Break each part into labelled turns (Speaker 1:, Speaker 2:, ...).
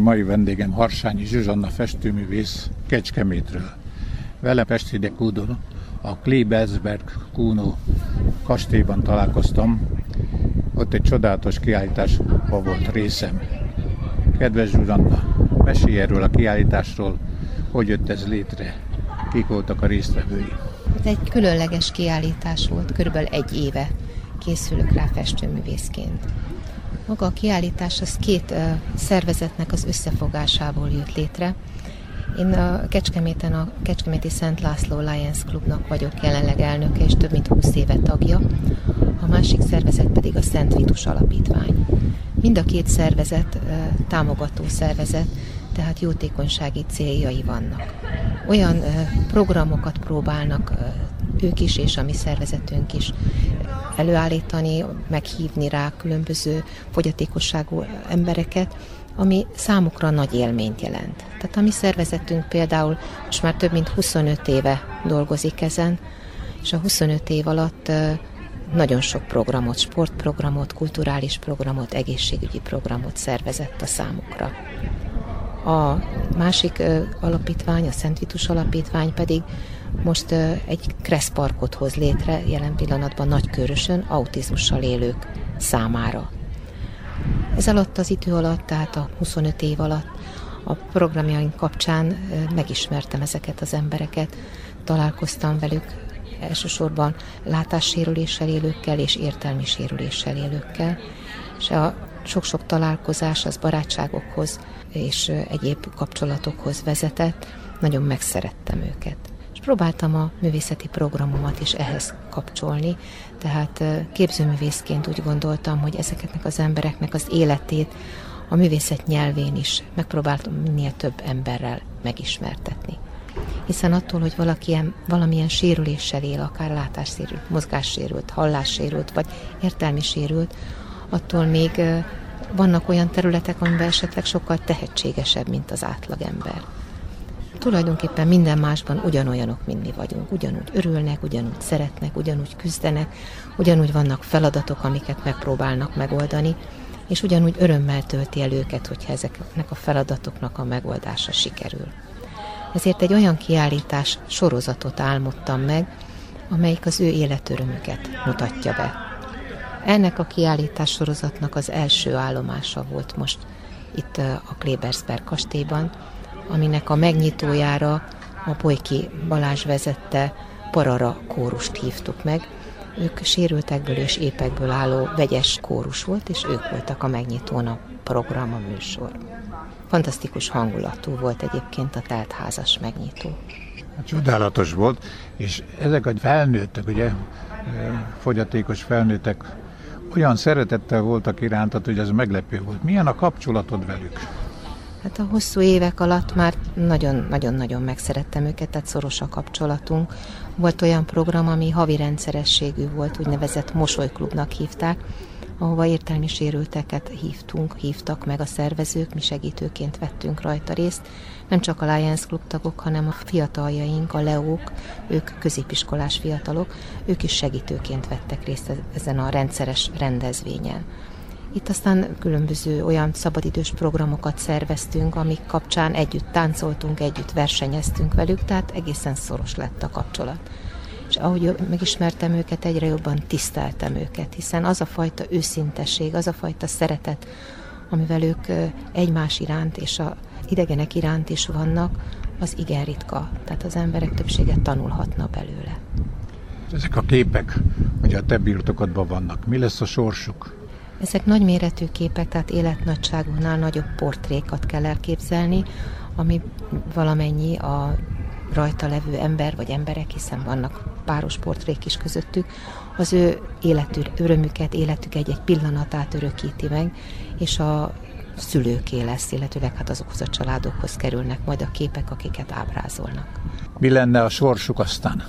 Speaker 1: Mai vendégem Harsányi Zsuzsanna festőművész Kecskemétről. Vele Pesti Kúdon a Klebersberg Kuno kastélyban találkoztam. Ott egy csodálatos kiállításban volt részem. Kedves Zsuzsanna, mesélj erről a kiállításról, hogy jött ez létre, kik voltak a résztvevői.
Speaker 2: Ez egy különleges kiállítás volt, körülbelül egy éve készülök rá festőművészként. Maga a kiállítás az két szervezetnek az összefogásából jött létre. Én a Kecskeméten a Kecskeméti Szent László Lions Klubnak vagyok jelenleg elnöke, és több mint 20 éve tagja. A másik szervezet pedig a Szent Vitus Alapítvány. Mind a két szervezet támogató szervezet, tehát jótékonysági céljai vannak. Olyan programokat próbálnak ők is, és a mi szervezetünk is előállítani, meghívni rá különböző fogyatékosságú embereket, ami számukra nagy élményt jelent. Tehát a mi szervezetünk például most már több mint 25 éve dolgozik ezen, és a 25 év alatt nagyon sok programot, sportprogramot, kulturális programot, egészségügyi programot szervezett a számukra. A másik alapítvány, a Szent Vitus alapítvány pedig most egy kresszparkot hoz létre jelen pillanatban Nagykörösön autizmussal élők számára. Ez alatt az idő alatt, tehát a 25 év alatt a programjaink kapcsán megismertem ezeket az embereket, találkoztam velük, elsősorban látássérüléssel élőkkel és értelmi sérüléssel élőkkel, és a sok-sok találkozás az barátságokhoz és egyéb kapcsolatokhoz vezetett, nagyon megszerettem őket és próbáltam a művészeti programomat is ehhez kapcsolni, tehát képzőművészként úgy gondoltam, hogy ezeknek az embereknek az életét a művészet nyelvén is megpróbáltam minél több emberrel megismertetni. Hiszen attól, hogy valaki ilyen, valamilyen sérüléssel él, akár látássérült, mozgássérült, hallássérült, vagy értelmi sérült, attól még vannak olyan területek, amiben esetleg sokkal tehetségesebb, mint az átlagember tulajdonképpen minden másban ugyanolyanok, mint mi vagyunk. Ugyanúgy örülnek, ugyanúgy szeretnek, ugyanúgy küzdenek, ugyanúgy vannak feladatok, amiket megpróbálnak megoldani, és ugyanúgy örömmel tölti el őket, hogyha ezeknek a feladatoknak a megoldása sikerül. Ezért egy olyan kiállítás sorozatot álmodtam meg, amelyik az ő életörömüket mutatja be. Ennek a kiállítás sorozatnak az első állomása volt most itt a Klebersberg kastélyban, aminek a megnyitójára a Polyki Balázs vezette Parara kórust hívtuk meg. Ők sérültekből és épekből álló vegyes kórus volt, és ők voltak a megnyitón a program, a műsor. Fantasztikus hangulatú volt egyébként a teltházas megnyitó.
Speaker 1: Csodálatos volt, és ezek a felnőttek, ugye, fogyatékos felnőttek olyan szeretettel voltak irántad, hogy ez meglepő volt. Milyen a kapcsolatod velük?
Speaker 2: Hát a hosszú évek alatt már nagyon-nagyon-nagyon megszerettem őket, tehát szoros a kapcsolatunk. Volt olyan program, ami havi rendszerességű volt, úgynevezett mosolyklubnak hívták, ahova értelmi sérülteket hívtunk, hívtak meg a szervezők, mi segítőként vettünk rajta részt. Nem csak a Lions Club tagok, hanem a fiataljaink, a Leók, ők középiskolás fiatalok, ők is segítőként vettek részt ezen a rendszeres rendezvényen. Itt aztán különböző olyan szabadidős programokat szerveztünk, amik kapcsán együtt táncoltunk, együtt versenyeztünk velük, tehát egészen szoros lett a kapcsolat. És ahogy megismertem őket, egyre jobban tiszteltem őket, hiszen az a fajta őszintesség, az a fajta szeretet, amivel ők egymás iránt és a idegenek iránt is vannak, az igen ritka. Tehát az emberek többsége tanulhatna belőle.
Speaker 1: Ezek a képek, hogy a te birtokodban vannak, mi lesz a sorsuk?
Speaker 2: Ezek nagyméretű képek, tehát életnagyságúnál nagyobb portrékat kell elképzelni, ami valamennyi a rajta levő ember vagy emberek, hiszen vannak páros portrék is közöttük, az ő életű örömüket, életük egy-egy pillanatát örökíti meg, és a szülőké lesz, illetőleg hát azokhoz a családokhoz kerülnek majd a képek, akiket ábrázolnak.
Speaker 1: Mi lenne a sorsuk aztán?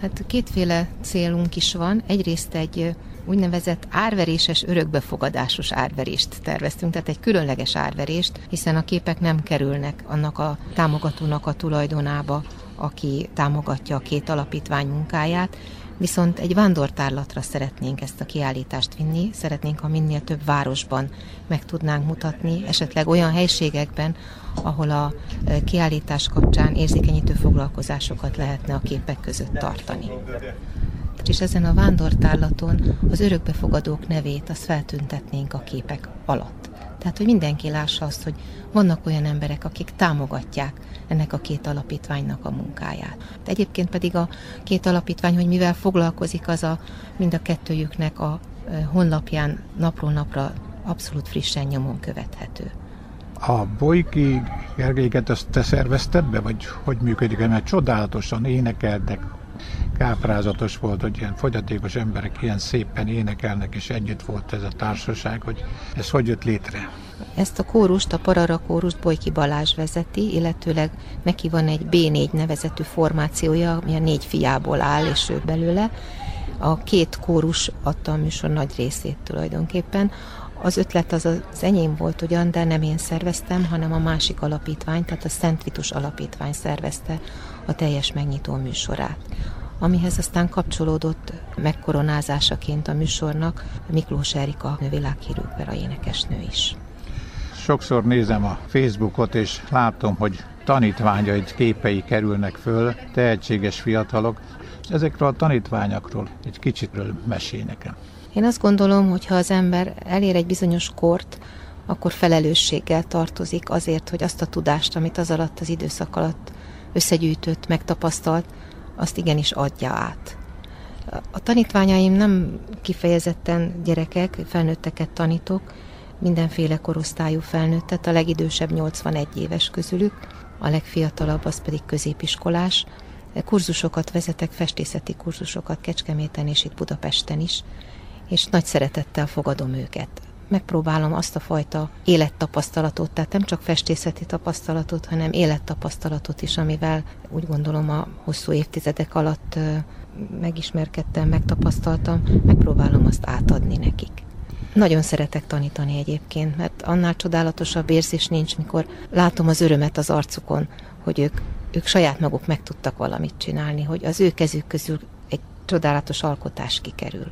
Speaker 2: Hát kétféle célunk is van. Egyrészt egy úgynevezett árveréses, örökbefogadásos árverést terveztünk, tehát egy különleges árverést, hiszen a képek nem kerülnek annak a támogatónak a tulajdonába, aki támogatja a két alapítvány munkáját. Viszont egy vándortárlatra szeretnénk ezt a kiállítást vinni, szeretnénk, ha minél több városban meg tudnánk mutatni, esetleg olyan helységekben, ahol a kiállítás kapcsán érzékenyítő foglalkozásokat lehetne a képek között tartani. És ezen a vándortárlaton az örökbefogadók nevét azt feltüntetnénk a képek alatt. Tehát, hogy mindenki lássa azt, hogy vannak olyan emberek, akik támogatják ennek a két alapítványnak a munkáját. De egyébként pedig a két alapítvány, hogy mivel foglalkozik, az a mind a kettőjüknek a honlapján napról napra abszolút frissen nyomon követhető.
Speaker 1: A Bolyki Gergelyeket azt te szervezted be, vagy hogy működik? Mert csodálatosan énekeltek, káprázatos volt, hogy ilyen fogyatékos emberek ilyen szépen énekelnek, és együtt volt ez a társaság, hogy ez hogy jött létre?
Speaker 2: Ezt a kórust, a Parara kórust Bolyki Balázs vezeti, illetőleg neki van egy B4 nevezetű formációja, ami a négy fiából áll, és ő belőle. A két kórus adta a műsor nagy részét tulajdonképpen. Az ötlet az az enyém volt ugyan, de nem én szerveztem, hanem a másik alapítvány, tehát a Szent Vitus alapítvány szervezte a teljes megnyitó műsorát amihez aztán kapcsolódott megkoronázásaként a műsornak Miklós Erika világhírű opera énekesnő is.
Speaker 1: Sokszor nézem a Facebookot, és látom, hogy tanítványaid képei kerülnek föl, tehetséges fiatalok, és ezekről a tanítványokról egy kicsit mesél nekem.
Speaker 2: Én azt gondolom, hogy ha az ember elér egy bizonyos kort, akkor felelősséggel tartozik azért, hogy azt a tudást, amit az alatt az időszak alatt összegyűjtött, megtapasztalt, azt igenis adja át. A tanítványaim nem kifejezetten gyerekek, felnőtteket tanítok, mindenféle korosztályú felnőttet, a legidősebb 81 éves közülük, a legfiatalabb az pedig középiskolás. Kurzusokat vezetek, festészeti kurzusokat Kecskeméten és itt Budapesten is, és nagy szeretettel fogadom őket megpróbálom azt a fajta élettapasztalatot, tehát nem csak festészeti tapasztalatot, hanem élettapasztalatot is, amivel úgy gondolom a hosszú évtizedek alatt megismerkedtem, megtapasztaltam, megpróbálom azt átadni nekik. Nagyon szeretek tanítani egyébként, mert annál csodálatosabb érzés nincs, mikor látom az örömet az arcukon, hogy ők, ők saját maguk meg tudtak valamit csinálni, hogy az ő kezük közül egy csodálatos alkotás kikerül.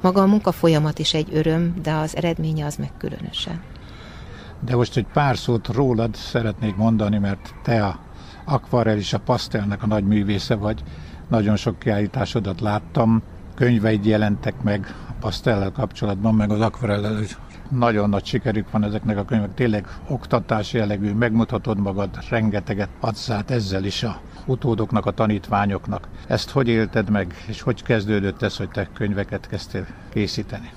Speaker 2: Maga a munkafolyamat is egy öröm, de az eredménye az meg különösen.
Speaker 1: De most egy pár szót rólad szeretnék mondani, mert te a akvarel és a pasztelnek a nagy művésze vagy. Nagyon sok kiállításodat láttam, könyveid jelentek meg a pasztellel kapcsolatban, meg az akvarellel nagyon nagy sikerük van ezeknek a könyvek, tényleg oktatás jellegű, megmutatod magad, rengeteget adsz át ezzel is a utódoknak, a tanítványoknak. Ezt hogy élted meg, és hogy kezdődött ez, hogy te könyveket kezdtél készíteni?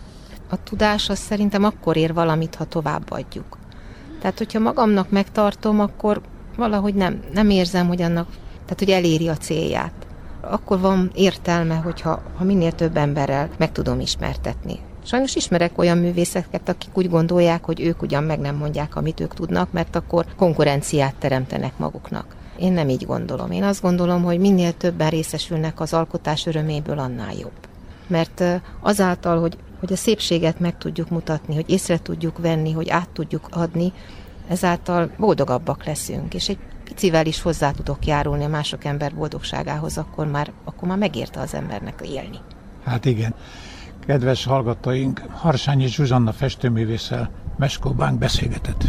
Speaker 2: A tudás az szerintem akkor ér valamit, ha továbbadjuk. Tehát, hogyha magamnak megtartom, akkor valahogy nem, nem érzem, hogy annak, tehát, hogy eléri a célját. Akkor van értelme, hogyha ha minél több emberrel meg tudom ismertetni. Sajnos ismerek olyan művészeket, akik úgy gondolják, hogy ők ugyan meg nem mondják, amit ők tudnak, mert akkor konkurenciát teremtenek maguknak. Én nem így gondolom. Én azt gondolom, hogy minél többen részesülnek az alkotás öröméből, annál jobb. Mert azáltal, hogy, hogy a szépséget meg tudjuk mutatni, hogy észre tudjuk venni, hogy át tudjuk adni, ezáltal boldogabbak leszünk, és egy picivel is hozzá tudok járulni a mások ember boldogságához, akkor már, akkor már megérte az embernek élni.
Speaker 1: Hát igen. Kedves hallgatóink, Harsányi Zsuzsanna festőművésszel Meskó Bánk beszélgetett.